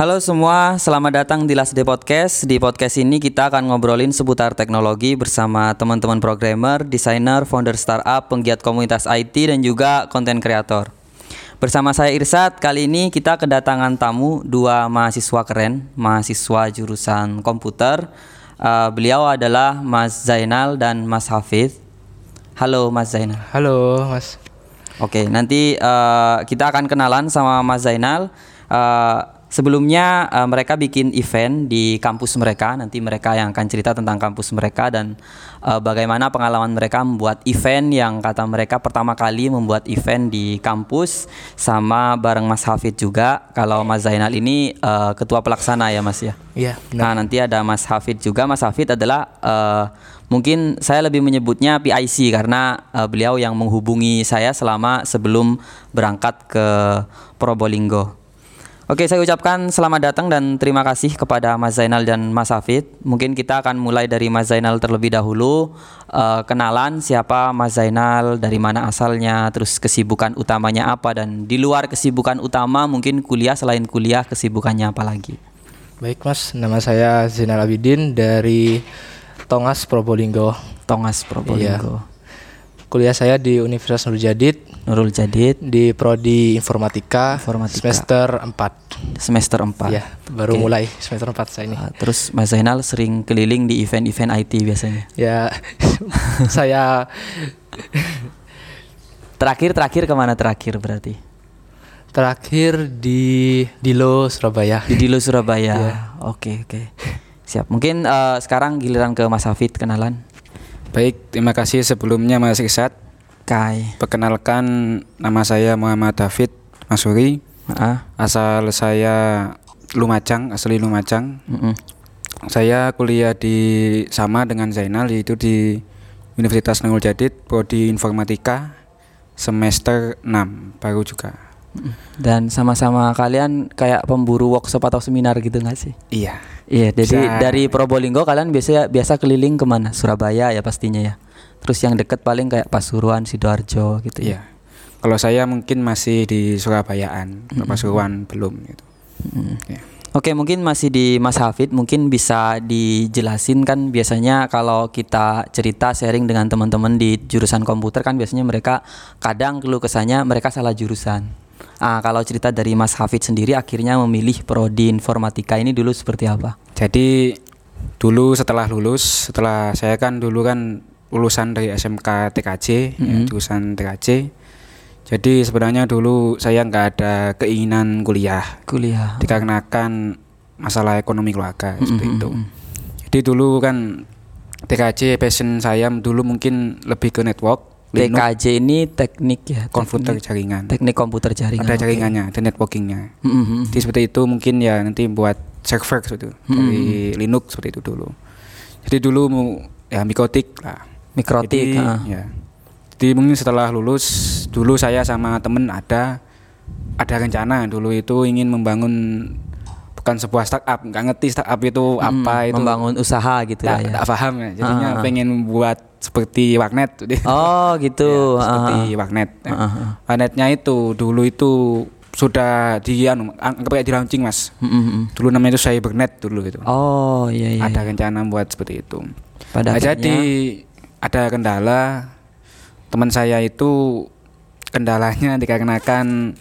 Halo semua, selamat datang di Last Day Podcast. Di podcast ini kita akan ngobrolin seputar teknologi bersama teman-teman programmer, desainer, founder startup, penggiat komunitas IT dan juga konten kreator. Bersama saya Irsat, kali ini kita kedatangan tamu dua mahasiswa keren, mahasiswa jurusan komputer. Uh, beliau adalah Mas Zainal dan Mas Hafid. Halo Mas Zainal. Halo Mas. Oke, nanti uh, kita akan kenalan sama Mas Zainal. Uh, Sebelumnya uh, mereka bikin event di kampus mereka. Nanti mereka yang akan cerita tentang kampus mereka dan uh, bagaimana pengalaman mereka membuat event yang kata mereka pertama kali membuat event di kampus sama bareng Mas Hafid juga. Kalau Mas Zainal ini uh, ketua pelaksana ya Mas ya. Iya. Nah nanti ada Mas Hafid juga. Mas Hafid adalah uh, mungkin saya lebih menyebutnya PIC karena uh, beliau yang menghubungi saya selama sebelum berangkat ke Probolinggo. Oke, saya ucapkan selamat datang dan terima kasih kepada Mas Zainal dan Mas Hafid. Mungkin kita akan mulai dari Mas Zainal terlebih dahulu. Uh, kenalan siapa Mas Zainal, dari mana asalnya, terus kesibukan utamanya apa, dan di luar kesibukan utama mungkin kuliah selain kuliah kesibukannya apa lagi. Baik Mas, nama saya Zainal Abidin dari Tongas Probolinggo. Tongas Probolinggo. Iya. Kuliah saya di Universitas Nurul Jadid. Nurul Jadid di prodi Informatika, Informatika. semester 4. Semester 4. Ya, baru okay. mulai semester 4 saya ini. Uh, terus Mas Zainal sering keliling di event-event IT biasanya. Ya, saya terakhir terakhir ke mana terakhir berarti? Terakhir di Dilo Surabaya. Di Dilo Surabaya. Oke, yeah. oke. Okay, okay. Siap. Mungkin uh, sekarang giliran ke Mas Hafid kenalan. Baik, terima kasih sebelumnya Mas Irsat. Kai. Perkenalkan nama saya Muhammad David Masuri. Uh. Asal saya Lumajang, asli Lumajang. Mm -mm. Saya kuliah di sama dengan Zainal yaitu di Universitas Nurul Jadid, prodi Informatika semester 6 baru juga. Dan sama-sama kalian kayak pemburu workshop atau seminar gitu nggak sih? Iya. Iya, jadi Bisa. dari Probolinggo kalian biasa biasa keliling ke mana? Surabaya ya pastinya ya. Terus yang deket paling kayak Pasuruan, sidoarjo gitu ya. Iya. Kalau saya mungkin masih di Surabayaan, mm -hmm. Pasuruan belum gitu. Mm -hmm. ya. Oke, mungkin masih di Mas Hafid, mungkin bisa dijelasin kan biasanya kalau kita cerita sharing dengan teman-teman di jurusan komputer kan biasanya mereka kadang keluh kesannya mereka salah jurusan. Ah, kalau cerita dari Mas Hafid sendiri akhirnya memilih prodi informatika ini dulu seperti apa? Jadi dulu setelah lulus, setelah saya kan dulu kan lulusan dari SMK TKJ, mm -hmm. ya, jurusan TKJ. Jadi sebenarnya dulu saya nggak ada keinginan kuliah. Kuliah. Dikarenakan masalah ekonomi keluarga mm -hmm. seperti itu. Jadi dulu kan TKJ passion saya dulu mungkin lebih ke network TKJ ini teknik ya komputer teknik, jaringan teknik komputer jaringan ada jaringannya okay. ada networkingnya mm-hmm. jadi seperti itu mungkin ya nanti buat server seperti itu mm-hmm. dari Linux seperti itu dulu jadi dulu mau ya mikrotik lah mikrotik jadi, uh. ya jadi mungkin setelah lulus dulu saya sama temen ada ada rencana dulu itu ingin membangun bukan sebuah startup nggak ngerti startup itu hmm, apa itu membangun usaha gitu tak, ya, ya. paham ya jadinya uh, uh. pengen buat seperti warnet oh gitu ya, seperti uh, warnet uh, uh, uh. warnetnya itu dulu itu sudah di anu anggap kayak di launching mas mm -hmm. dulu namanya itu cybernet dulu itu oh iya iya ada iya. rencana buat seperti itu Pada nah, jadi ada kendala teman saya itu kendalanya dikarenakan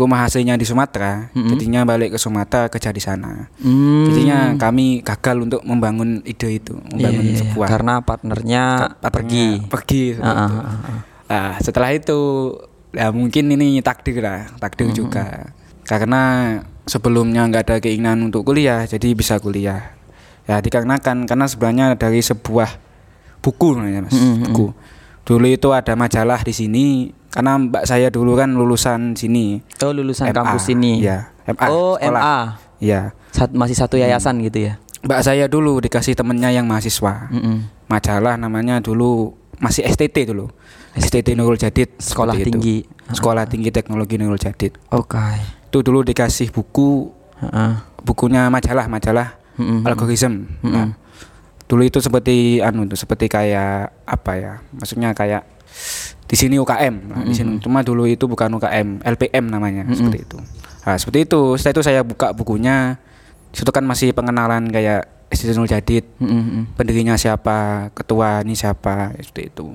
rumah aslinya di Sumatera, mm -hmm. jadinya balik ke Sumatera kerja di sana. Mm. Jadinya kami gagal untuk membangun ide itu, membangun yeah, yeah, sebuah. Karena partnernya, partnernya pergi. Pergi. Uh, uh, uh, uh. Nah, setelah itu ya mungkin ini takdir lah, takdir mm -hmm. juga. Karena sebelumnya nggak ada keinginan untuk kuliah, jadi bisa kuliah. Ya dikarenakan karena sebenarnya dari sebuah buku namanya mas, mm -hmm. buku. Dulu itu ada majalah di sini karena mbak saya dulu kan lulusan sini. Oh, lulusan MA, kampus sini. Ya, MA. Oh, sekolah. MA. Ya. Sat, masih satu yayasan hmm. gitu ya. Mbak saya dulu dikasih temennya yang mahasiswa. Mm -mm. Majalah namanya dulu masih STT dulu. STT, Nurul Jadid. Sekolah tinggi. Itu. Sekolah Tinggi Teknologi Nurul Jadid. Oke. Okay. Itu dulu dikasih buku. Uh -uh. Bukunya majalah, majalah mm -mm. algoritma. Mm -mm. Nah, dulu itu seperti anu tuh seperti kayak apa ya maksudnya kayak di sini UKM nah, di sini cuma dulu itu bukan UKM LPM namanya seperti itu. Nah, seperti itu. Setelah itu saya buka bukunya. Situ kan masih pengenalan kayak Nurul Jadid Mm-mm. pendirinya siapa ketua ini siapa seperti itu.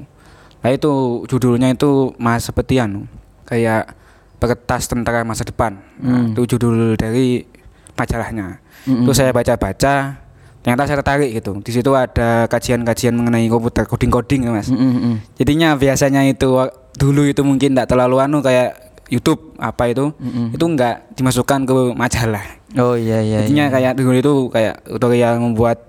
Nah itu judulnya itu mas seperti anu kayak peretas tentara masa depan. Nah, Hmm. itu judul dari majalahnya. Mm-mm. Terus saya baca-baca, ternyata saya tertarik gitu. Di situ ada kajian-kajian mengenai komputer, coding-coding ya, Mas. Mm-mm. Jadinya biasanya itu dulu itu mungkin tidak terlalu anu kayak YouTube apa itu, Mm-mm. itu enggak dimasukkan ke majalah. Oh iya iya. Jadinya iya. kayak dulu itu kayak tutorial membuat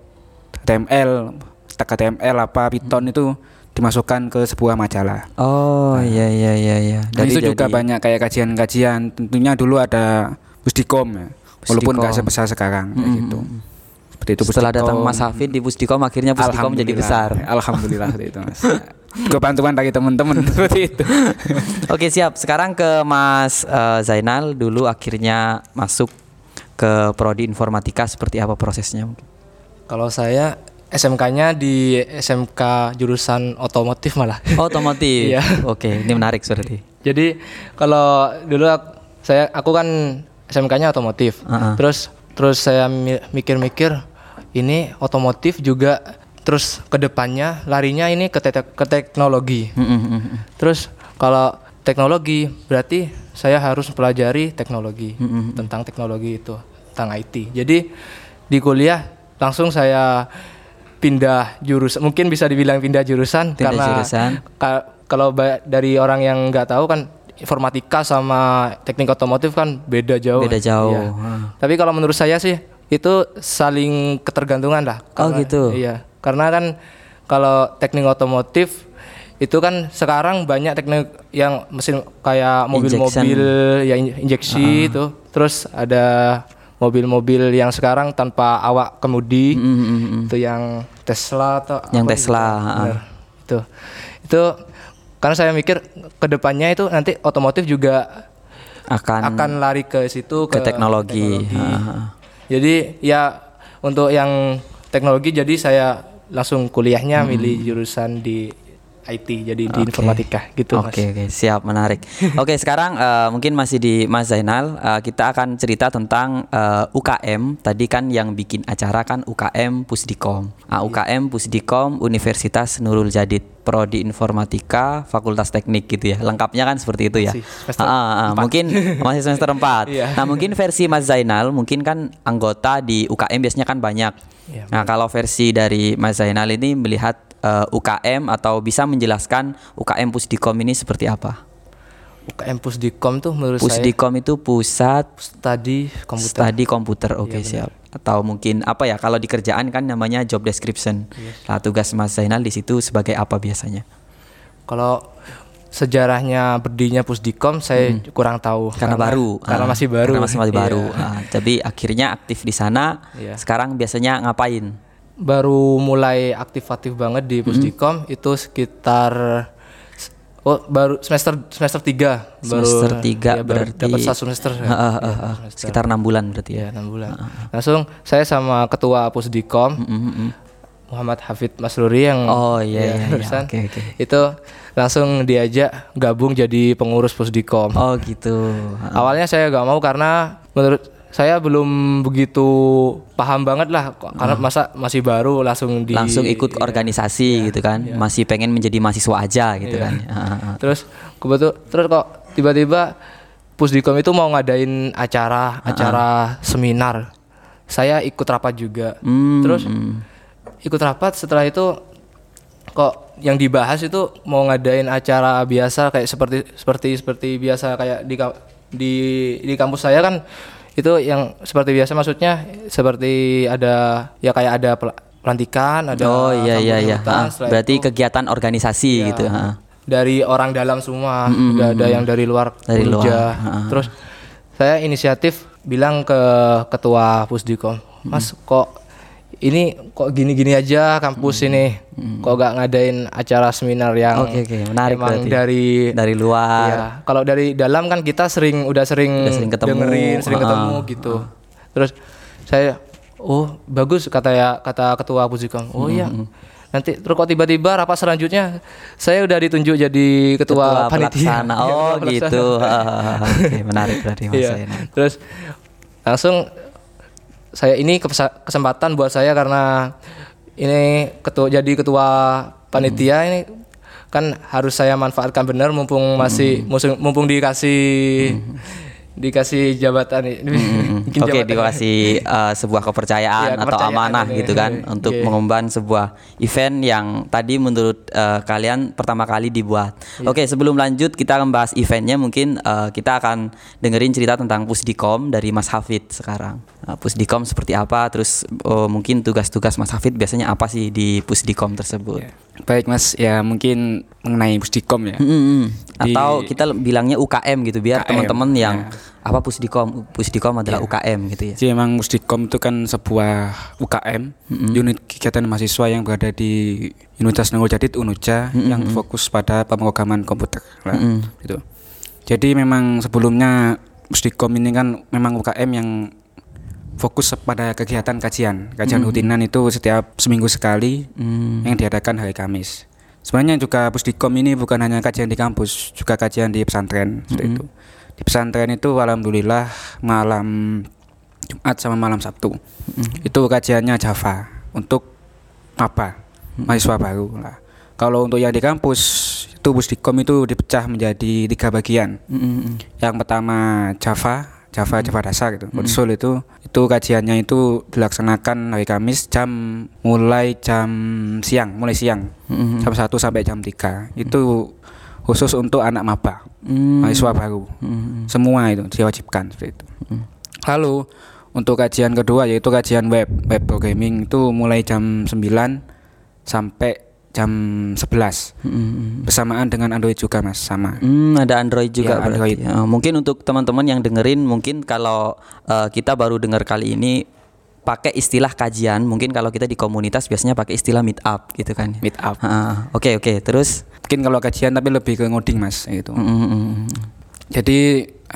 HTML, stack HTML apa Python itu dimasukkan ke sebuah majalah. Oh iya iya iya iya. Dan Jadi- itu juga jadi- banyak kayak kajian-kajian. Tentunya dulu ada Pusdikom ya. Walaupun nggak Pusdikom. sebesar sekarang Mm-mm. gitu. Seperti itu Setelah datang Pusdikom. Mas Hafid di Pusdikom akhirnya Pusdikom jadi besar. Alhamdulillah seperti itu mas. Kebantuan dari teman-teman seperti itu. Oke siap. Sekarang ke Mas eh, Zainal dulu akhirnya masuk ke prodi informatika seperti apa prosesnya? mungkin? Kalau saya SMK-nya di SMK jurusan otomotif malah. Otomotif. Iya. Oke, ini menarik berarti. Jadi kalau dulu ak- saya aku kan SMK-nya otomotif. Uh-uh. Terus terus saya mi- mikir-mikir ini otomotif juga terus ke depannya larinya ini ke, te- ke teknologi. Terus kalau teknologi berarti saya harus pelajari teknologi tentang teknologi itu tentang IT. Jadi di kuliah langsung saya pindah jurusan. Mungkin bisa dibilang pindah jurusan Pindah karena jurusan. ka- kalau dari orang yang nggak tahu kan informatika sama teknik otomotif kan beda jauh. Beda jauh. Iya. Ah. Tapi kalau menurut saya sih itu saling ketergantungan lah. Oh, Karena- gitu. Iya, karena kan kalau teknik otomotif itu kan sekarang banyak teknik yang mesin kayak mobil-mobil ya in- injeksi itu. Terus ada mobil-mobil yang sekarang tanpa awak kemudi. Mm, mm, mm. Itu yang Tesla atau Yang Tesla, gitu. ah. Itu. Itu karena saya mikir ke depannya itu nanti otomotif juga Akan, akan lari ke situ ke teknologi. Ah. Jadi ya untuk yang teknologi jadi saya langsung kuliahnya Hmm. milih jurusan di IT jadi di informatika gitu Oke Mas. oke siap menarik. oke sekarang eh, mungkin masih di Mas Zainal eh, kita akan cerita tentang eh, UKM tadi kan yang bikin acara kan UKM Pusdikom. Ah, UKM Pusdikom Universitas Nurul Jadid Prodi Informatika Fakultas Teknik gitu ya. Lengkapnya kan seperti itu ya. Masih semester ah, ah, mungkin masih semester 4 Iya. Nah mungkin versi Mas Zainal mungkin kan anggota di UKM biasanya kan banyak. Iya, nah kalau versi dari Mas Zainal ini melihat eh, UKM atau bisa menjelaskan UKM Pusdikom ini seperti apa? UKM Pusdikom tuh menurut Pusdikom itu pusat saya studi komputer. studi komputer. Oke Iya, siap. Atau mungkin apa ya kalau di kerjaan kan namanya job description. Iya. Nah tugas Mas Zainal di situ sebagai apa biasanya? Kalau sejarahnya berdirinya Pusdikom saya kurang tahu Hmm. Karena, baru. Karena Ah, masih baru. Karena masih, masih Iya. baru. Ah, jadi akhirnya aktif di sana. Iya. Sekarang biasanya ngapain? Baru mulai aktif-aktif banget di Pusdikom itu sekitar oh baru semester semester 3 Semester tiga berarti- dapat satu semester ya. Ah, ah, ah, Iya, semester. Sekitar enam bulan berarti ya ya. enam bulan langsung saya sama ketua Pusdikom Mm, mm, mm. Muhammad Hafid Masruri yang Oh, iya, iya, iya. barusan, Oke, oke. itu langsung diajak gabung jadi pengurus Pusdikom Oh gitu. Awalnya saya gak mau karena menurut saya belum begitu paham banget lah karena masa masih baru langsung di. Langsung ikut organisasi gitu kan. Masih pengen menjadi mahasiswa aja gitu Iya. kan. Terus kebetul terus kok tiba-tiba Pusdikom itu mau ngadain acara acara seminar. Saya ikut rapat juga. Hmm, Terus hmm. ikut rapat setelah itu kok yang dibahas itu mau ngadain acara biasa kayak seperti seperti seperti biasa kayak di di di kampus saya kan itu yang seperti biasa maksudnya seperti ada ya kayak ada pel- pelantikan ada Oh iya iya iya. Ah, berarti itu kegiatan organisasi ya, gitu. ah. dari orang dalam semua nggak ada yang dari luar Dari luar, kerja. ha-ha. terus saya inisiatif bilang ke ketua pusdikom mas kok ini kok gini-gini aja kampus ini kok gak ngadain acara seminar yang Oke, oke, menarik emang berarti. dari Dari luar. Iya, kalau dari dalam kan kita sering udah sering, Udah sering ketemu, dengerin, sering ha-ha. ketemu gitu. Terus saya oh bagus kata ya kata ketua Pusikom oh iya nanti terus kok tiba-tiba rapat selanjutnya saya udah ditunjuk jadi ketua, panitia pelaksana. Iya, Oh ketua gitu. Oke, menarik berarti Mas. Zainal. Terus langsung saya ini kesempatan buat saya karena ini ketua jadi ketua panitia Hmm. ini kan harus saya manfaatkan benar mumpung masih mumpung, mumpung dikasih dikasih jabatan Hmm. Oke, jabatan. dikasih uh, sebuah kepercayaan Iya, atau amanah ini. gitu kan untuk Iya. mengemban sebuah event yang tadi menurut uh, kalian pertama kali dibuat. Iya. Oke, sebelum lanjut kita akan bahas eventnya mungkin uh, kita akan dengerin cerita tentang Pusdikom dari Mas Hafid sekarang. Uh, Pusdikom seperti apa? Terus uh, mungkin tugas-tugas Mas Hafid biasanya apa sih di Pusdikom tersebut? Ya. Baik Mas, ya mungkin mengenai Pusdikom ya. Mm-mm. Di- Atau kita bilangnya UKM gitu biar teman-teman yang ya. apa Pusdikom, Pusdikom adalah UKM gitu ya. Jadi memang Pusdikom itu kan sebuah UKM, unit kegiatan mahasiswa yang berada di Universitas Nurul Jadid Unuja yang fokus pada pemrograman komputer. Nah, gitu. Jadi memang sebelumnya Pusdikom ini kan memang UKM yang fokus pada kegiatan kajian. Kajian rutinan itu setiap seminggu sekali yang diadakan hari Kamis. Sebenarnya juga Pusdikom ini bukan hanya kajian di kampus, juga kajian di pesantren seperti itu. Di pesantren itu alhamdulillah malam Jumat sama malam Sabtu. Itu kajiannya Java untuk apa? Mahasiswa baru lah. Kalau untuk yang di kampus itu Pusdikom itu dipecah menjadi tiga bagian. Mm-mm. Yang pertama Java, Java Java dasar gitu. Konsul itu itu kajiannya itu dilaksanakan hari Kamis jam mulai jam siang, mulai siang. Mm-mm. Jam 1 sampai jam 3. Itu khusus untuk anak maba, Mm. mahasiswa baru. Mm-mm. Semua itu diwajibkan seperti itu. Lalu untuk kajian kedua yaitu kajian web, web programming itu mulai jam 9 sampai jam 11 Mm-mm. bersamaan dengan Android juga Mas sama. Hmm, ada Android juga Ya. Android. Ya, mungkin untuk teman-teman yang dengerin mungkin kalau eh, kita baru dengar kali ini pakai istilah kajian, mungkin kalau kita di komunitas biasanya pakai istilah meet up gitu kan. Meet up. Ah, Oke, oke. Terus Mungkin kalau kajian tapi lebih ke ngoding Mas gitu. mm, mm, mm. Jadi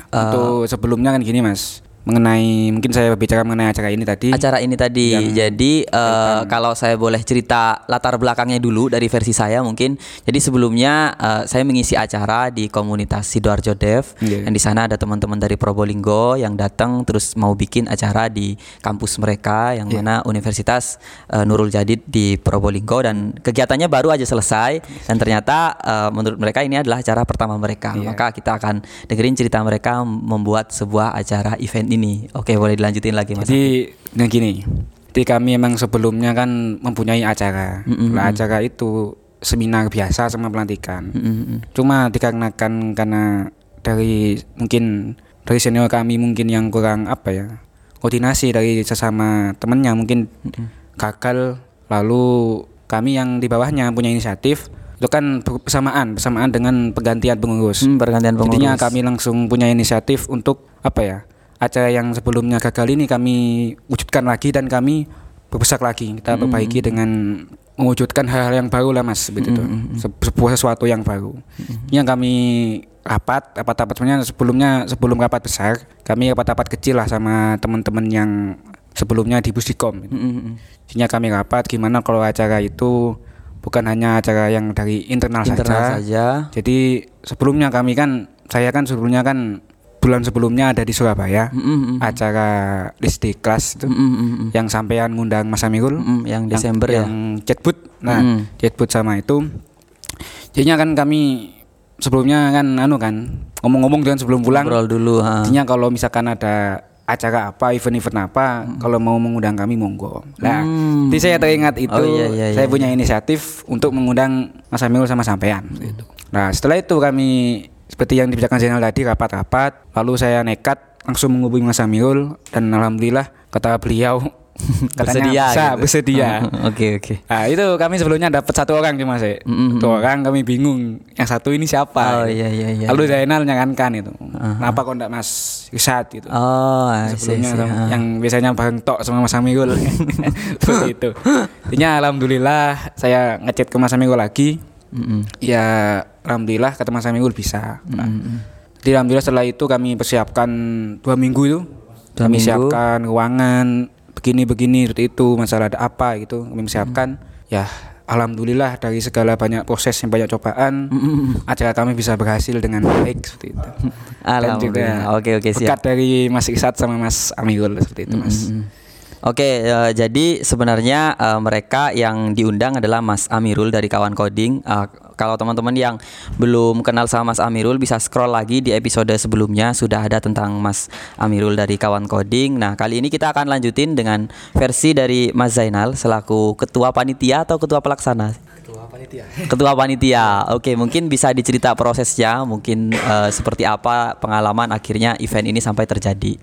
untuk sebelumnya kan gini Mas, mengenai mungkin saya berbicara mengenai acara ini tadi. acara ini tadi. Jadi eh, kalau saya boleh cerita latar belakangnya dulu dari versi saya mungkin. Jadi sebelumnya eh, saya mengisi acara di komunitas Sidoarjo Dev. Iya. Dan di sana ada teman-teman dari Probolinggo yang datang terus mau bikin acara di kampus mereka yang mana Universitas eh, Nurul Jadid di Probolinggo dan kegiatannya baru aja selesai dan ternyata eh, menurut mereka ini adalah acara pertama mereka. Maka kita akan dengerin cerita mereka membuat sebuah acara event ini. Oke, boleh dilanjutin lagi Mas. Jadi nah gini, jadi kami emang sebelumnya kan mempunyai acara. Lah acara itu seminar biasa sama pelantikan. Cuma dikarenakan karena dari mungkin dari senior kami mungkin yang kurang apa ya koordinasi dari sesama temennya mungkin gagal lalu kami yang di bawahnya punya inisiatif itu kan bersamaan bersamaan dengan pergantian pengurus. Hmm, pergantian pengurus. Jadinya kami langsung punya inisiatif untuk apa ya acara yang sebelumnya gagal ini kami wujudkan lagi dan kami berbesar lagi kita perbaiki dengan mewujudkan hal-hal yang baru lah mas seperti itu Se- sebuah sesuatu yang baru yang kami rapat rapat-rapat sebenarnya sebelumnya sebelum rapat besar kami rapat-rapat kecil lah sama teman-teman yang sebelumnya di Busdikom gitu. Mm-mm. Sehingga kami rapat gimana kalau acara itu bukan hanya acara yang dari internal, Internal saja. saja. Jadi sebelumnya kami kan saya kan sebelumnya kan bulan sebelumnya ada di Surabaya Mm-mm. acara list di kelas itu Mm-mm. yang sampean ngundang Mas Amirul Mm-mm, yang Desember ya. yang chatbot nah Mm. chatbot sama itu jadinya kan kami sebelumnya kan anu kan ngomong-ngomong dengan sebelum pulang Ngobrol dulu. ha. Kalau misalkan ada acara apa, event-event apa, kalau mau mengundang kami monggo. Nah, Hmm. jadi saya teringat itu, Oh, iya, iya, saya iya. punya inisiatif untuk mengundang Mas Amil sama sampean. gitu. Nah, setelah itu kami seperti yang dibicarakan Zainal tadi rapat-rapat, lalu saya nekat langsung menghubungi Mas Amirul dan alhamdulillah kata beliau katanya bisa gitu. bersedia. Oke, oke. Nah, itu kami sebelumnya dapat satu orang cuma sih. Mm-mm. Satu orang kami bingung. Yang satu ini siapa? Oh, gitu. iya, iya, iya, Lalu Zainal nyangankan itu. Kenapa kok enggak Mas Risat gitu? Oh, see, Sebelumnya see. Ha. yang biasanya bareng tok sama Mas Amigul. Seperti itu. Intinya alhamdulillah saya ngechat ke Mas Amigul lagi. Mm-mm. Ya alhamdulillah kata Mas Amigul bisa. Nah, Jadi alhamdulillah setelah itu kami persiapkan dua minggu itu. Dua kami minggu. siapkan ruangan begini-begini seperti itu masalah ada apa gitu kami siapkan ya alhamdulillah dari segala banyak proses yang banyak cobaan acara kami bisa berhasil dengan baik seperti itu dan juga Alhamdulillah. Oke oke siap. berkat dari Mas Irsat sama Mas Amirul seperti itu Mas Oke, eh, jadi sebenarnya eh, mereka yang diundang adalah Mas Amirul dari kawan coding. Eh, kalau teman-teman yang belum kenal sama Mas Amirul bisa scroll lagi di episode sebelumnya sudah ada tentang Mas Amirul dari kawan coding. Nah, kali ini kita akan lanjutin dengan versi dari Mas Zainal selaku ketua panitia atau ketua pelaksana. Ketua panitia. Ketua panitia. Oke, mungkin bisa dicerita prosesnya, mungkin eh, seperti apa pengalaman akhirnya event ini sampai terjadi.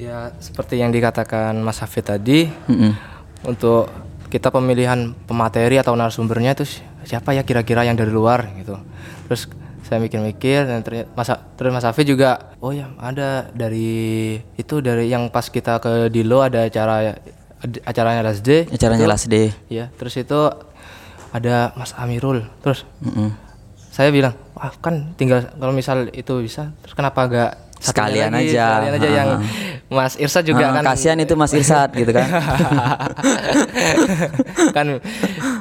Ya seperti yang dikatakan Mas Hafid tadi, Mm-mm. untuk kita pemilihan pemateri atau narasumbernya itu si- siapa ya kira-kira yang dari luar gitu. Terus saya mikir-mikir dan ternyata Mas, Ha- terus Mas Hafid juga, oh ya ada dari itu dari yang pas kita ke Dilo ada acara acaranya Last Day. Acaranya Last Day. Iya, terus itu ada Mas Amirul. Terus Mm-mm. saya bilang, wah kan tinggal kalau misal itu bisa, terus kenapa gak Sekalian aja. sekalian aja yang Ha. Mas Irsa juga Ah, kan kasihan itu Mas Irsat gitu kan. kan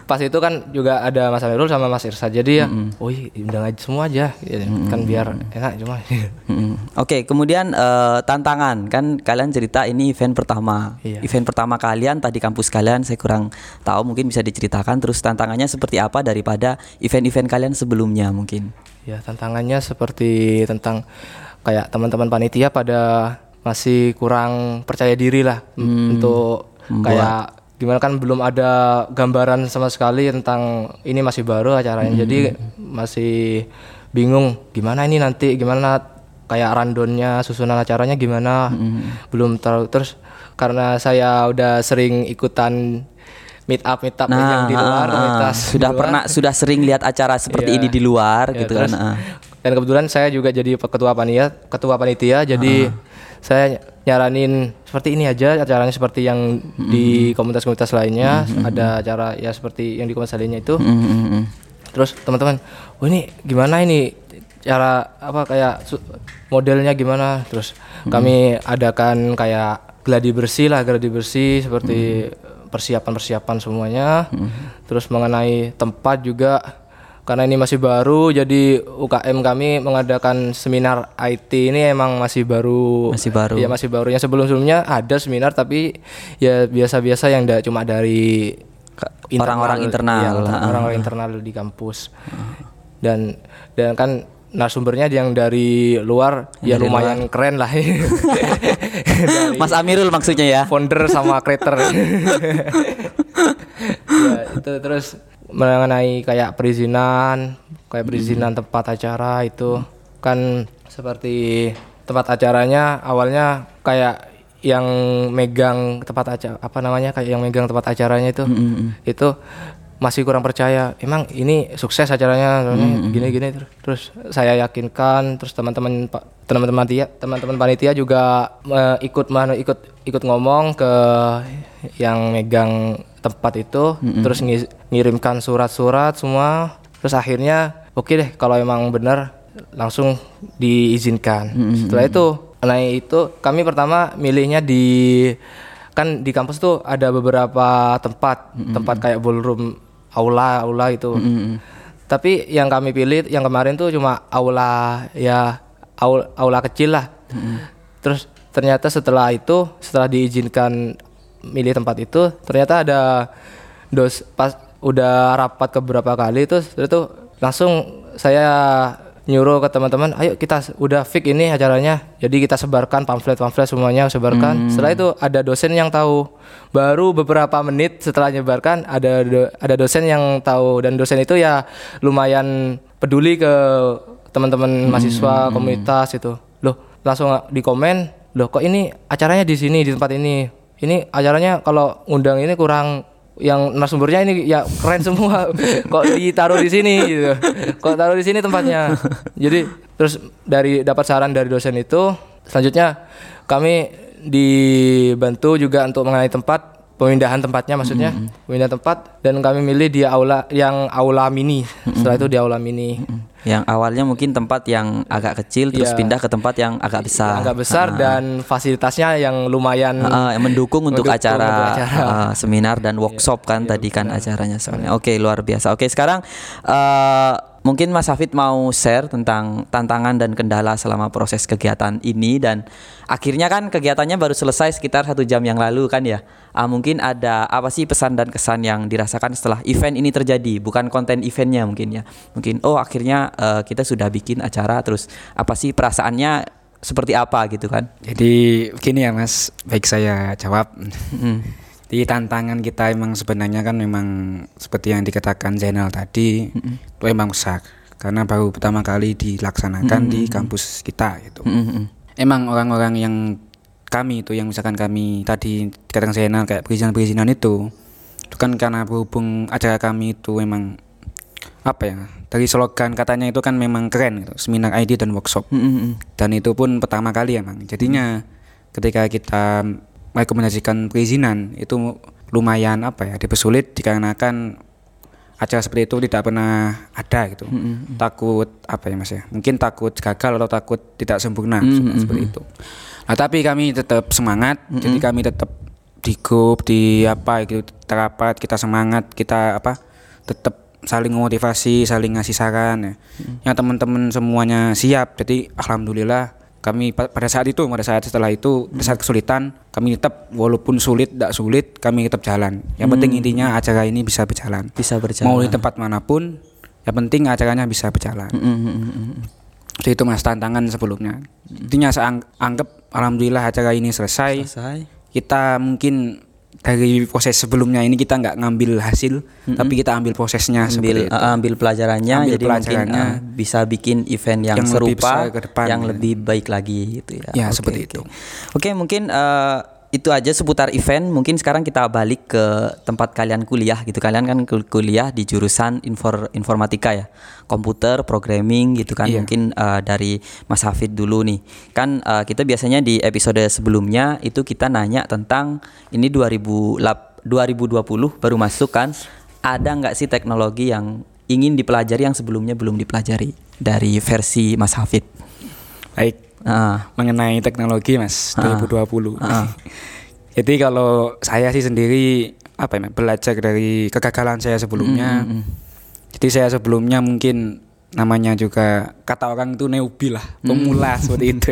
pas itu kan juga ada Mas Amirul sama Mas Irsa jadi ya oh iya undang aja semua aja gitu. kan biar enak cuma. Oke, kemudian eh, tantangan kan kalian cerita ini event pertama. Iya. Event pertama kalian tadi kampus kalian saya kurang tahu mungkin bisa diceritakan terus tantangannya seperti apa daripada event-event kalian sebelumnya mungkin. ya tantangannya seperti tentang kayak teman-teman panitia pada masih kurang percaya diri lah Hmm. untuk kayak gimana kan belum ada gambaran sama sekali tentang ini masih baru acaranya Hmm. jadi masih bingung gimana ini nanti gimana kayak randonnya susunan acaranya gimana Hmm. belum tahu terus karena saya udah sering ikutan meet up meet up yang di luar ah, ah, komunitas sudah di luar. pernah sudah sering lihat acara seperti Iya. ini di luar Ya, gitu terus- kan. ah. Dan kebetulan saya juga jadi ketua panitia, ketua panitia, jadi saya nyaranin seperti ini aja acaranya seperti yang di komunitas-komunitas lainnya, ada acara ya seperti yang di komunitas lainnya itu. Mm, mm, mm. Terus teman-teman, "Oh ini gimana ini cara apa kayak modelnya gimana?" Terus kami adakan kayak gladi bersih lah, gladi bersih seperti persiapan-persiapan semuanya. Terus mengenai tempat juga karena ini masih baru jadi UKM kami mengadakan seminar IT ini emang masih baru. Masih baru. ya masih barunya. Sebelum-sebelumnya ada seminar tapi ya biasa-biasa yang da- cuma dari orang-orang internal. Iya, orang-orang internal di kampus. Dan dan kan narasumbernya yang dari luar ya lumayan keren lah. Mas Amirul maksudnya ya. founder sama creator. Ya itu terus mengenai kayak perizinan kayak perizinan tempat acara itu. Kan seperti tempat acaranya awalnya kayak yang megang tempat acara apa namanya kayak yang megang tempat acaranya itu itu masih kurang percaya. Emang ini sukses acaranya soalnya gini-gini terus terus saya yakinkan terus teman-teman teman-teman panitia teman-teman panitia juga eh, ikut mana ikut ikut ngomong ke yang megang tempat itu terus ngis- ngirimkan surat-surat semua terus akhirnya oke deh kalau emang benar langsung diizinkan. Setelah itu nah itu kami pertama milihnya di kan di kampus tuh ada beberapa tempat tempat kayak ballroom aula aula itu tapi yang kami pilih yang kemarin tuh cuma aula ya aula, aula kecil lah. Terus ternyata setelah itu setelah diizinkan milih tempat itu ternyata ada dos pas udah rapat ke beberapa kali terus itu langsung saya nyuruh ke teman-teman ayo kita udah fix ini acaranya. Jadi kita sebarkan pamflet-pamflet semuanya sebarkan. Setelah itu ada dosen yang tahu. Baru beberapa menit setelah nyebarkan ada do- ada dosen yang tahu. Dan dosen itu ya lumayan peduli ke teman-teman mahasiswa komunitas itu loh langsung di komen loh kok ini acaranya di sini di tempat ini ini acaranya kalau undang ini kurang yang narasumbernya ini ya keren semua. Kok ditaruh di sini gitu. Kok taruh di sini tempatnya. Jadi terus dari dapat saran dari dosen itu selanjutnya kami dibantu juga untuk mengenai tempat pemindahan tempatnya maksudnya. Pemindahan tempat dan kami milih di aula yang aula mini. Setelah itu di aula mini Yang awalnya mungkin tempat yang agak kecil terus Iya. pindah ke tempat yang agak besar. agak besar dan fasilitasnya yang lumayan Ah, yang mendukung untuk Mendukung acara, untuk acara. Iya, ah, seminar dan workshop kan tadi kan acaranya soalnya. Oke, luar biasa. Oke, sekarang eh, mungkin Mas Hafid mau share tentang tantangan dan kendala selama proses kegiatan ini dan akhirnya kan kegiatannya baru selesai sekitar satu jam yang lalu kan ya. Ah, mungkin ada apa sih pesan dan kesan yang dirasakan setelah event ini terjadi? Bukan konten eventnya mungkin ya. Mungkin oh akhirnya eh, kita sudah bikin acara terus apa sih perasaannya seperti apa gitu kan? Jadi begini ya Mas, baik saya jawab. Mm. Di tantangan kita emang sebenarnya kan memang seperti yang dikatakan Zainal tadi itu emang besar karena baru pertama kali dilaksanakan di kampus kita gitu. Mm-mm. Emang orang-orang yang kami itu yang misalkan kami tadi dikatakan Zainal kayak perizinan-perizinan itu itu kan karena berhubung acara kami itu emang apa ya dari slogan katanya itu kan memang keren gitu seminar ID dan workshop Mm-mm. dan itu pun pertama kali emang jadinya ketika kita merekomendasikan perizinan itu lumayan apa ya dipersulit dikarenakan acara seperti itu tidak pernah ada gitu. Takut apa ya mas ya? Mungkin takut gagal atau takut tidak sempurna seperti itu. Nah tapi kami tetap semangat jadi kami tetap di grup di apa gitu terapat kita semangat kita apa tetap saling motivasi saling ngasih saran ya. Yang teman-teman semuanya siap jadi alhamdulillah kami pa- pada saat itu pada saat setelah itu pada saat kesulitan kami tetap walaupun sulit tidak sulit kami tetap jalan yang penting intinya acara ini bisa berjalan Bisa berjalan. mau di tempat mana pun yang penting acaranya bisa berjalan Mm-mm. Jadi itu mas tantangan sebelumnya intinya saya ang- anggap alhamdulillah acara ini selesai Selesai. kita mungkin dari proses sebelumnya ini kita nggak ngambil hasil tapi kita ambil prosesnya ambil itu. uh, ambil pelajarannya Ambil jadi pelajarannya. mungkin uh, bisa bikin event yang, Yang lebih serupa besar ke depan, yang ya. lebih baik lagi gitu ya. Ya, Oke, seperti oke. itu. Oke, mungkin uh, itu aja seputar event. Mungkin sekarang kita balik ke tempat kalian kuliah gitu. Kalian kan kul- kuliah di jurusan infor informatika ya. Komputer, programming gitu kan. Iya. Mungkin uh, dari Mas Hafid dulu nih. Kan uh, kita biasanya di episode sebelumnya itu kita nanya tentang ini 2008 2020 baru masuk kan. Ada nggak sih teknologi yang ingin dipelajari yang sebelumnya belum dipelajari dari versi Mas Hafid? baik Ah, mengenai teknologi mas Ah. 2020 Ah. jadi kalau saya sih sendiri apa ya belajar dari kegagalan saya sebelumnya. Jadi saya sebelumnya mungkin namanya juga kata orang itu newbie lah pemula seperti itu.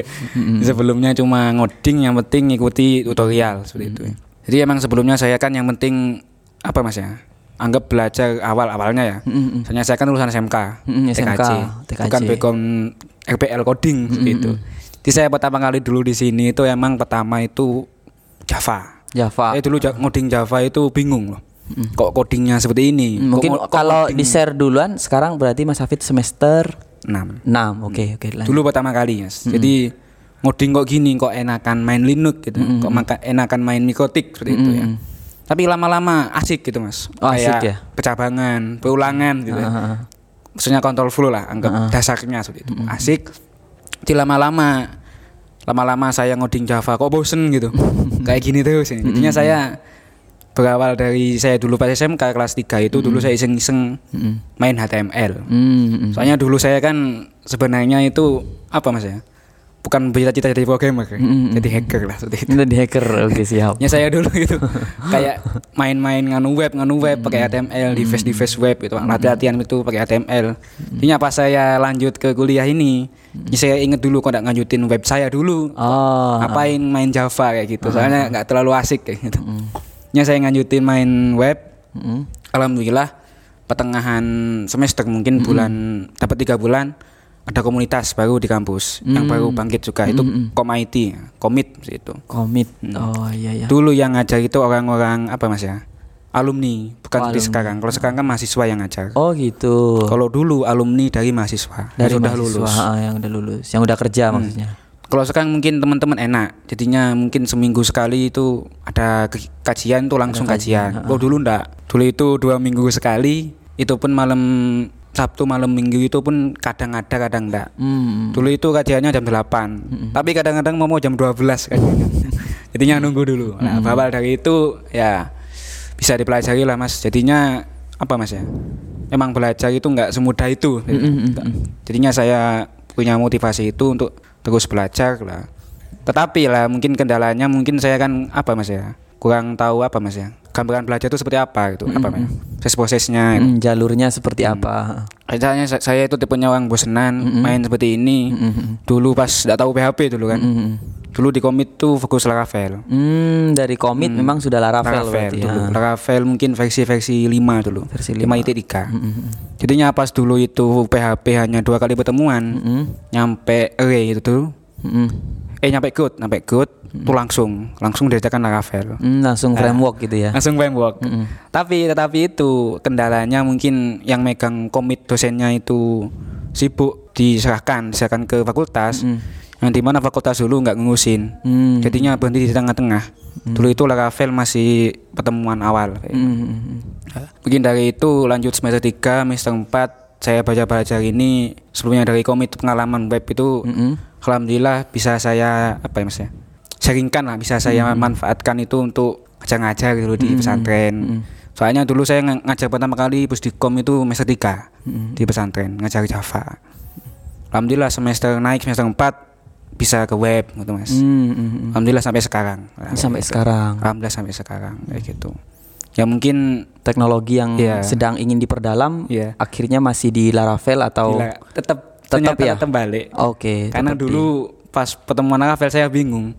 Sebelumnya cuma ngoding yang penting ngikuti tutorial seperti itu. Jadi emang sebelumnya saya kan yang penting apa mas ya anggap belajar awal awalnya ya. Mm-mm. soalnya saya kan lulusan SMK Mm-mm, SMK, TKJ, TKJ. bukan background RPL coding seperti itu jadi saya pertama kali dulu di sini itu emang pertama itu Java. Java. saya dulu ngoding Java itu bingung loh. Kok codingnya seperti ini? Mungkin Kok- kalau di share duluan sekarang berarti Mas Hafid semester 6 6. Oke, oke. lanjut. dulu pertama kali mas. Jadi ngoding kok gini kok enakan main Linux gitu. Kok maka enakan main Mikotik seperti itu ya tapi lama-lama asik gitu mas. Oh, asik ya? pecabangan perulangan gitu ya. Ah, ah, maksudnya kontrol flow lah anggap dasarnya seperti itu. Asik. Di lama-lama lama-lama saya ngoding Java kok bosen gitu? Kayak gini terus ini. Jadinya saya berawal dari saya dulu pas SMK kelas 3 itu dulu saya iseng-iseng main HTML hmm. soalnya dulu saya kan sebenarnya itu apa mas ya bukan bercita-cita jadi programmer. Jadi hacker lah seperti itu. Itu di hacker. Oke, siap. ya saya dulu gitu. Kayak main-main nganu web nganu web pakai HTML di face di face web gitu. Latihan itu pakai HTML Jadinya pas saya lanjut ke kuliah ini ya saya inget dulu kok nggak lanjutin web saya dulu. Oh. ngapain main Java kayak gitu. Soalnya nggak terlalu asik kayak gitu. Ya saya lanjutin main web. Mm. alhamdulillah pertengahan semester mungkin bulan dapat tiga bulan ada komunitas baru di kampus yang baru bangkit juga. Itu kom IT komit itu. Komit. Oh, iya ya. dulu yang ngajar itu orang-orang apa mas ya? Alumni bukan Oh, seperti alumni. sekarang. Kalau sekarang kan mahasiswa yang ngajar. Oh, gitu. kalau dulu alumni dari mahasiswa Dari yang sudah mahasiswa, lulus. ah, yang udah lulus, yang udah kerja maksudnya. kalau sekarang mungkin teman-teman enak. Jadinya mungkin seminggu sekali itu ada kajian tuh langsung kajian, kalau dulu enggak dulu itu dua minggu sekali itu pun malam Sabtu malam minggu itu pun kadang ada kadang enggak. Hmm. dulu itu kajiannya jam 8 tapi kadang-kadang mau jam 12 kajiannya jadinya nunggu dulu. Nah berawal dari itu ya bisa dipelajari lah mas. Jadinya apa mas ya? Emang belajar itu nggak semudah itu. gitu. Nggak. Jadinya saya punya motivasi itu untuk terus belajar lah. Tetapi lah mungkin kendalanya mungkin saya kan apa mas ya? Kurang tahu apa mas ya? Gambaran belajar itu seperti apa gitu apa mas proses prosesnya. Mm, jalurnya seperti apa? Misalnya sa- saya itu tipenya orang bosenan main seperti ini. Dulu pas nggak tahu PHP dulu kan. Dulu di komit tuh fokus Laravel. Hmm, dari komit memang sudah Laravel, Laravel berarti dulu. ya. Laravel mungkin versi-versi 5 dulu. Versi 5 tiga. Jadinya pas dulu itu PHP hanya dua kali pertemuan. Nyampe array itu tuh. Mm-mm. Eh nyampe good, nyampe good tuh langsung langsung diajarkan Laravel. Hmm, langsung framework gitu ya. Langsung framework. Tapi tetapi itu kendalanya mungkin yang megang komit dosennya itu sibuk diserahkan diserahkan ke fakultas. Yang di mana fakultas dulu nggak ngurusin. Hmm. Jadinya berhenti di tengah-tengah. Dulu itu Laravel masih pertemuan awal. Hmm. Mungkin dari itu lanjut semester 3, semester 4 saya baca-baca ini sebelumnya dari komit pengalaman web itu alhamdulillah bisa saya apa ya Mas ya? Sharingkan lah bisa saya manfaatkan itu untuk ngajar-ngajar gitu di pesantren. Soalnya dulu saya ng- ngajar pertama kali Pusdikom itu semester 3 di pesantren ngajar Java. Alhamdulillah semester naik semester 4 bisa ke web gitu Mas. Hmm, hmm, hmm. Alhamdulillah sampai sekarang. Sampai sekarang. Alhamdulillah sampai sekarang kayak gitu. Ya mungkin Teknologi yang Iya. sedang ingin diperdalam Iya. akhirnya masih di Laravel atau Gila, tetap Tetap ya? tetap balik. Oke. Karena tetap di- dulu pas pertemuan Laravel saya bingung.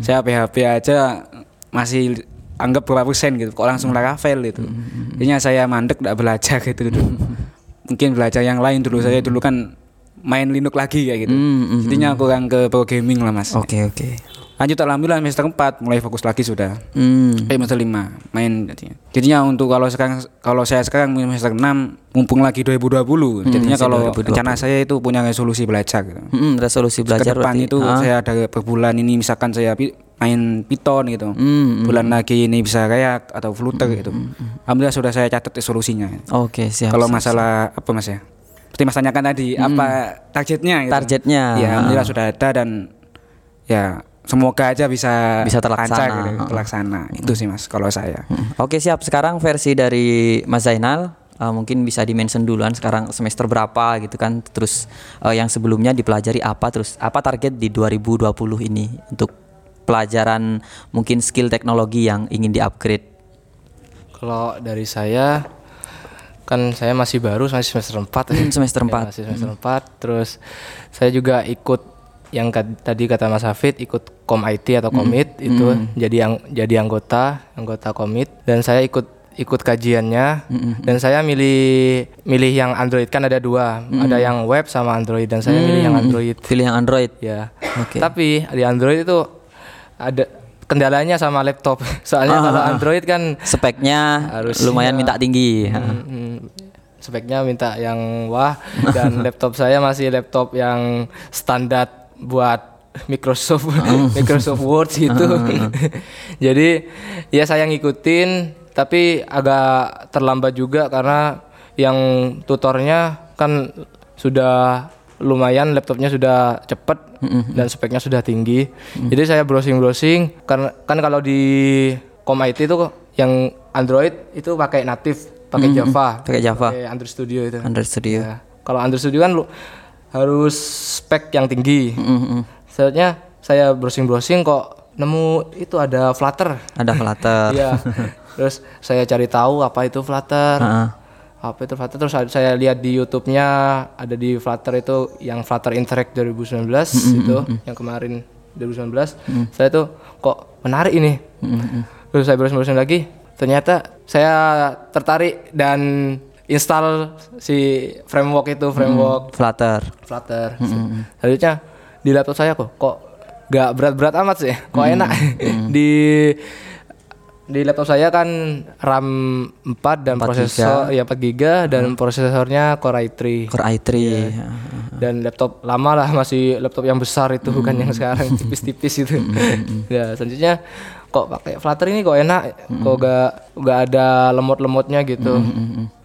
Saya PHP aja masih anggap berapa persen gitu. Kok langsung Laravel itu. Jadinya saya mandek tidak belajar gitu dulu. Mungkin belajar yang lain dulu. Saya dulu kan main Linux lagi kayak gitu. Mm, mm, Jadinya kurang ke programming lah Mas. Oke, oke. Lanjut alhamdulillah semester 4 mulai fokus lagi sudah. Hmm. Eh semester 5 main jadinya. Jadinya untuk kalau sekarang kalau saya sekarang semester 6 mumpung lagi 2020. jadinya masih kalau 2020. rencana saya itu punya resolusi belajar gitu. Hmm, resolusi Ke belajar depan berarti. itu Ah. saya ada per bulan ini misalkan saya main Python gitu. Hmm, Bulan lagi ini bisa React atau Flutter gitu. Alhamdulillah sudah saya catat resolusinya. Oke, siap. kalau siap, masalah apa Mas ya? Seperti Mas tanyakan tadi, apa targetnya gitu. Targetnya. Ya, alhamdulillah sudah ada dan ya semoga aja bisa Bisa terlaksana. lancar gitu, terlaksana. Itu sih Mas kalau saya. Hmm. Oke siap. Sekarang versi dari Mas Zainal uh, mungkin bisa dimention duluan sekarang semester berapa gitu kan. Terus uh, yang sebelumnya dipelajari apa terus apa target di 2020 ini untuk pelajaran mungkin skill teknologi yang ingin di-upgrade. Kalau dari saya kan saya masih baru masih semester 4 Hmm, semester Ya, empat. masih semester 4 terus saya juga ikut yang ka- tadi kata Mas Hafid ikut kom IT atau komit itu jadi yang jadi anggota anggota komit dan saya ikut ikut kajiannya. Dan saya milih milih yang Android. Kan ada dua ada yang web sama Android. Dan saya milih yang Android. Pilih yang Android. ya. Oke. tapi di Android itu ada kendalanya sama laptop. Soalnya kalau Android kan Speknya Harus lumayan ya. minta tinggi. Hmm, speknya minta yang wah. Dan laptop saya masih laptop yang standar buat Microsoft Microsoft Word gitu. Jadi ya saya ngikutin tapi agak terlambat juga karena yang tutornya kan sudah lumayan laptopnya sudah cepet dan speknya sudah tinggi. Jadi saya browsing-browsing karena kan kalau di Com IT itu yang Android itu pakai native, pakai Java, Pakai Java. pakai Android Studio itu. Android Studio. Ya. Kalau Android Studio kan lu harus spek yang tinggi. Mm-mm. Selanjutnya saya browsing-browsing kok nemu itu ada Flutter. Ada Flutter. Iya. Terus saya cari tahu apa itu Flutter. Heeh. Apa itu Flutter terus saya lihat di YouTube-nya ada di Flutter itu yang Flutter Interact 2019 itu yang kemarin 2019. Saya tuh kok menarik ini. Terus saya browsing-browsing lagi, ternyata saya tertarik dan install si framework itu, framework Flutter. Flutter. Selanjutnya di laptop saya kok kok gak berat-berat amat sih, kok enak. di di laptop saya kan RAM 4 dan 4 prosesor ya 4 GB dan prosesornya Core i3. Core i3. Dan laptop lama lah masih laptop yang besar itu bukan yang sekarang tipis-tipis itu. ya, selanjutnya kok pakai Flutter ini kok enak, kok gak gak ada lemot-lemotnya gitu.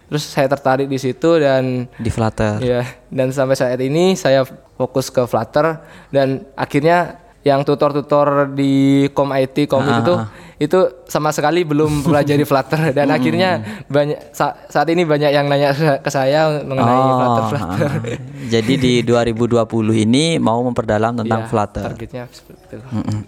Terus saya tertarik di situ dan Di Flutter. Ya, dan sampai saat ini saya fokus ke Flutter dan akhirnya yang tutor-tutor di Com IT Com itu itu sama sekali belum pelajari Flutter dan akhirnya banyak sa- saat ini banyak yang nanya ke saya mengenai Oh, Flutter Flutter. ah. Jadi di 2020 ini mau memperdalam tentang Iya, Flutter. Targetnya.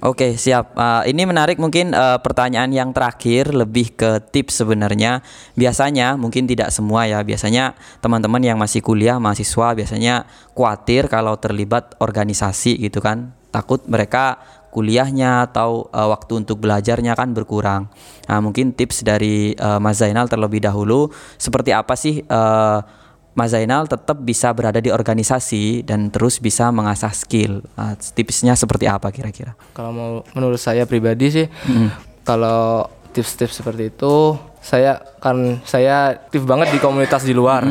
Oke siap. Uh, ini menarik mungkin uh, pertanyaan yang terakhir lebih ke tips sebenarnya. Biasanya mungkin tidak semua ya. Biasanya teman-teman yang masih kuliah mahasiswa biasanya khawatir kalau terlibat organisasi gitu kan. Takut mereka kuliahnya atau uh, waktu untuk belajarnya kan berkurang. Nah mungkin tips dari uh, Mas Zainal terlebih dahulu seperti apa sih? Uh, Mas Zainal tetap bisa berada di organisasi dan terus bisa mengasah skill. Nah, tipsnya seperti apa kira-kira? Kalau mau menurut saya pribadi sih, kalau tips-tips seperti itu, saya kan saya aktif banget di komunitas di luar.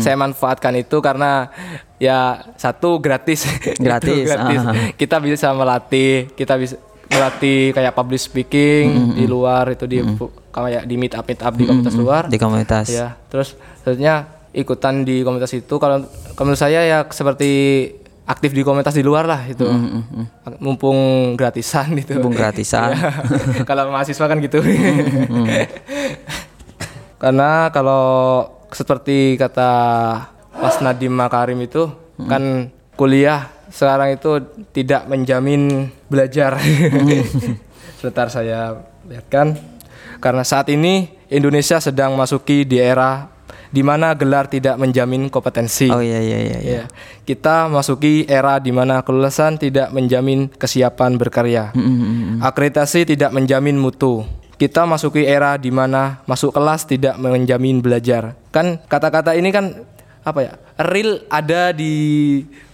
Saya manfaatkan itu karena ya satu gratis, Itu Gratis, gratis. ah. Kita bisa melatih, kita bisa melatih kayak public speaking di luar itu di kayak di meet up meet up di komunitas luar. Di komunitas. Ya, terus selanjutnya ikutan di komunitas itu kalau menurut saya ya seperti aktif di komunitas di luar lah itu. Mumpung gratisan itu. Mumpung gratisan. Iya. kalau mahasiswa kan gitu. Karena kalau seperti kata Mas Nadim Makarim itu kan kuliah sekarang itu tidak menjamin belajar. Sebentar saya lihatkan karena saat ini Indonesia sedang masuki di era di mana gelar tidak menjamin kompetensi. Oh iya iya iya. iya. Ya, kita masuki era di mana kelulusan tidak menjamin kesiapan berkarya. Akreditasi tidak menjamin mutu. Kita masuki era di mana masuk kelas tidak menjamin belajar. Kan kata-kata ini kan apa ya? Real ada di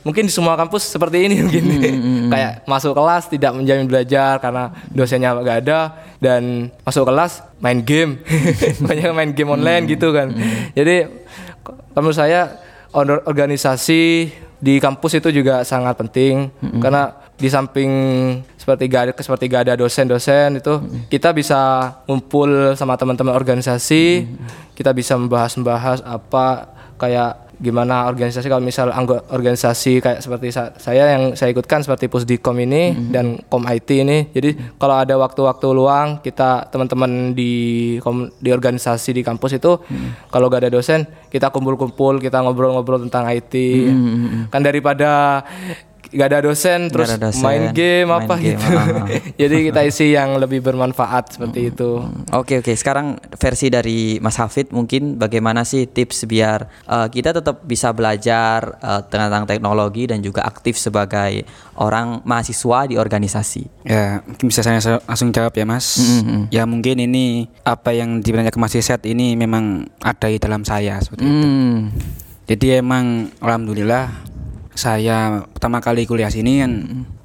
mungkin di semua kampus seperti ini mungkin. Kayak masuk kelas tidak menjamin belajar karena dosennya nggak ada dan masuk kelas main game. Banyak main game online gitu kan. Jadi kalau menurut saya or- organisasi di kampus itu juga sangat penting karena di samping seperti gak ada seperti gak ada dosen-dosen itu kita bisa ngumpul sama teman-teman organisasi kita bisa membahas-membahas apa kayak gimana organisasi kalau misal anggota organisasi kayak seperti sa- saya yang saya ikutkan seperti Pusdikom ini dan Kom IT ini. Jadi kalau ada waktu-waktu luang kita teman-teman di kom- di organisasi di kampus itu kalau gak ada dosen kita kumpul-kumpul kita ngobrol-ngobrol tentang IT kan daripada gak ada dosen terus ada dosen, main game main apa game, gitu ah. jadi kita isi yang lebih bermanfaat seperti itu Oke oke sekarang versi dari Mas Hafid mungkin bagaimana sih tips biar uh, kita tetap bisa belajar uh, tentang teknologi dan juga aktif sebagai orang mahasiswa di organisasi. Ya, mungkin bisa saya sa- langsung jawab ya, Mas. Ya, mungkin ini apa yang ditanyakan Mas Iset ini memang ada di dalam saya seperti itu. Hmm. Jadi emang alhamdulillah saya pertama kali kuliah sini kan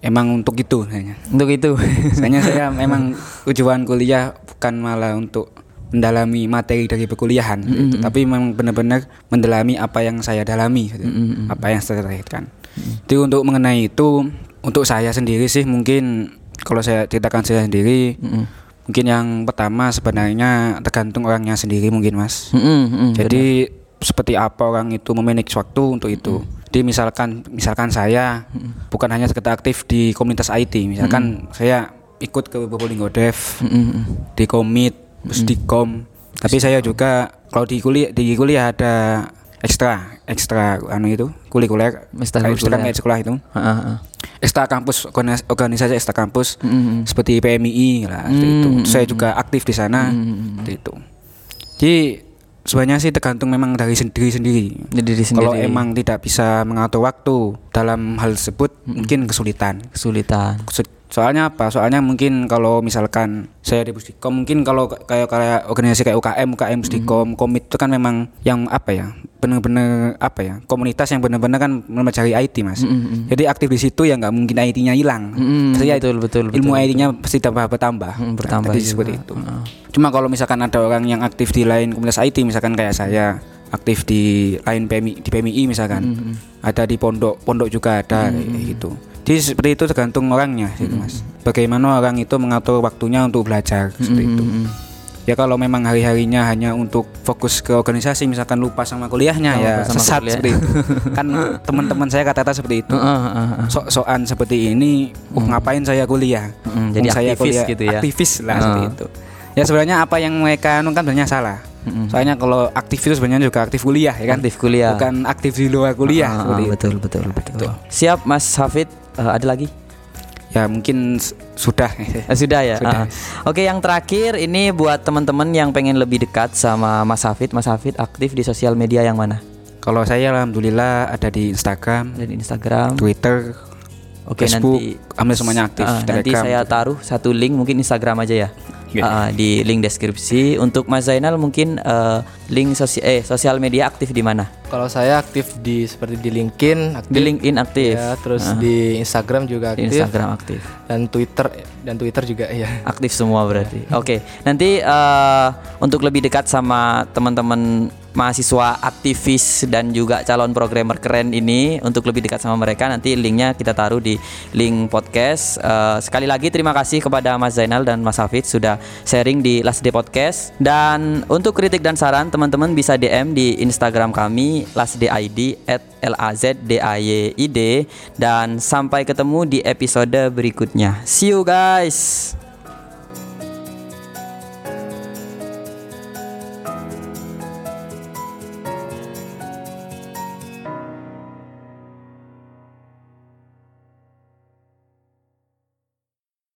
emang untuk itu kayaknya. Untuk itu. Soalnya saya memang tujuan kuliah bukan malah untuk mendalami materi dari perkuliahan gitu. tapi memang benar-benar mendalami apa yang saya dalami gitu. apa yang saya terkait jadi untuk mengenai itu untuk saya sendiri sih mungkin kalau saya ceritakan saya sendiri mungkin yang pertama sebenarnya tergantung orangnya sendiri mungkin mas mm, jadi seperti apa orang itu memanage waktu untuk itu. Jadi misalkan misalkan saya bukan hanya sekedar aktif di komunitas IT, misalkan saya ikut ke Probolinggo Dev, di Komit, Pusdikom. Tapi saya juga kalau di kuliah di kuliah ada ekstra ekstra anu itu kulikuler Ekstra kayak kulikuler. kayak sekolah itu ah. ekstra kampus organis- organisasi ekstra kampus Mm-mm. seperti PMI lah seperti itu. Mm-mm. Saya juga aktif di sana seperti itu. Jadi sebenarnya sih tergantung memang dari sendiri sendiri. Jadi diri Kalau sendiri. emang tidak bisa mengatur waktu dalam hal tersebut mungkin kesulitan. kesulitan. Kesu- Soalnya apa? Soalnya mungkin kalau misalkan saya di Pusdikom mungkin kalau kayak kayak organisasi kayak UKM, UKM Pusdikom, Komit itu kan memang yang apa ya? Benar-benar apa ya? Komunitas yang benar-benar kan mempelajari IT, Mas. Jadi aktif di situ ya nggak mungkin IT-nya hilang. Mm, ya betul, betul, Ilmu IT-nya pasti tambah bertambah. Mm, bertambah juga. seperti itu. Cuma kalau misalkan ada orang yang aktif di lain komunitas IT misalkan kayak saya aktif di lain PMI di PMI misalkan. Ada di pondok, pondok juga ada kayak gitu. Jadi seperti itu tergantung orangnya gitu, Mas. Bagaimana orang itu mengatur waktunya untuk belajar seperti itu. ya kalau memang hari-harinya hanya untuk fokus ke organisasi misalkan lupa sama kuliahnya Oh, ya sama sesat kuliah. seperti itu kan teman-teman saya kata-kata seperti itu Heeh, heeh, heeh. sok-sokan seperti ini uh, ngapain saya kuliah Mm, jadi saya aktivis kuliah, gitu ya. aktivis lah Ah. seperti itu ya sebenarnya apa yang mereka anu kan sebenarnya salah soalnya kalau aktif itu sebenarnya juga aktif kuliah ya kan Aktif kuliah. bukan aktif di luar kuliah Ah, itu. betul, betul, betul. Siap, Mas Hafid. Eh, ada lagi? ya mungkin sudah Eh, sudah ya. Sudah. Ah. Oke, yang terakhir ini buat teman-teman yang pengen lebih dekat sama Mas Hafid. Mas Hafid aktif di sosial media yang mana? kalau saya alhamdulillah ada di Instagram Ada di Instagram. Twitter Oke, Facebook, nanti hampir semuanya aktif, Ah, nanti saya juga. taruh satu link mungkin Instagram aja ya. Oke. Ah, di link deskripsi. Untuk Mas Zainal mungkin eh, link sosial eh sosial media aktif di mana? Kalau saya aktif di seperti di LinkedIn, aktif, Di LinkedIn aktif. ya, terus di Instagram juga Di aktif, Instagram aktif. dan Twitter dan Twitter juga ya. Aktif semua berarti. Oke, nanti eh, untuk lebih dekat sama teman-teman mahasiswa aktivis dan juga calon programmer keren ini untuk lebih dekat sama mereka nanti linknya kita taruh di link podcast. Eh, sekali lagi terima kasih kepada Mas Zainal dan Mas Hafid sudah sharing di Last Day Podcast dan untuk kritik dan saran teman-teman bisa DM di Instagram kami lastdayid at lazdayd dan sampai ketemu di episode berikutnya. See you guys.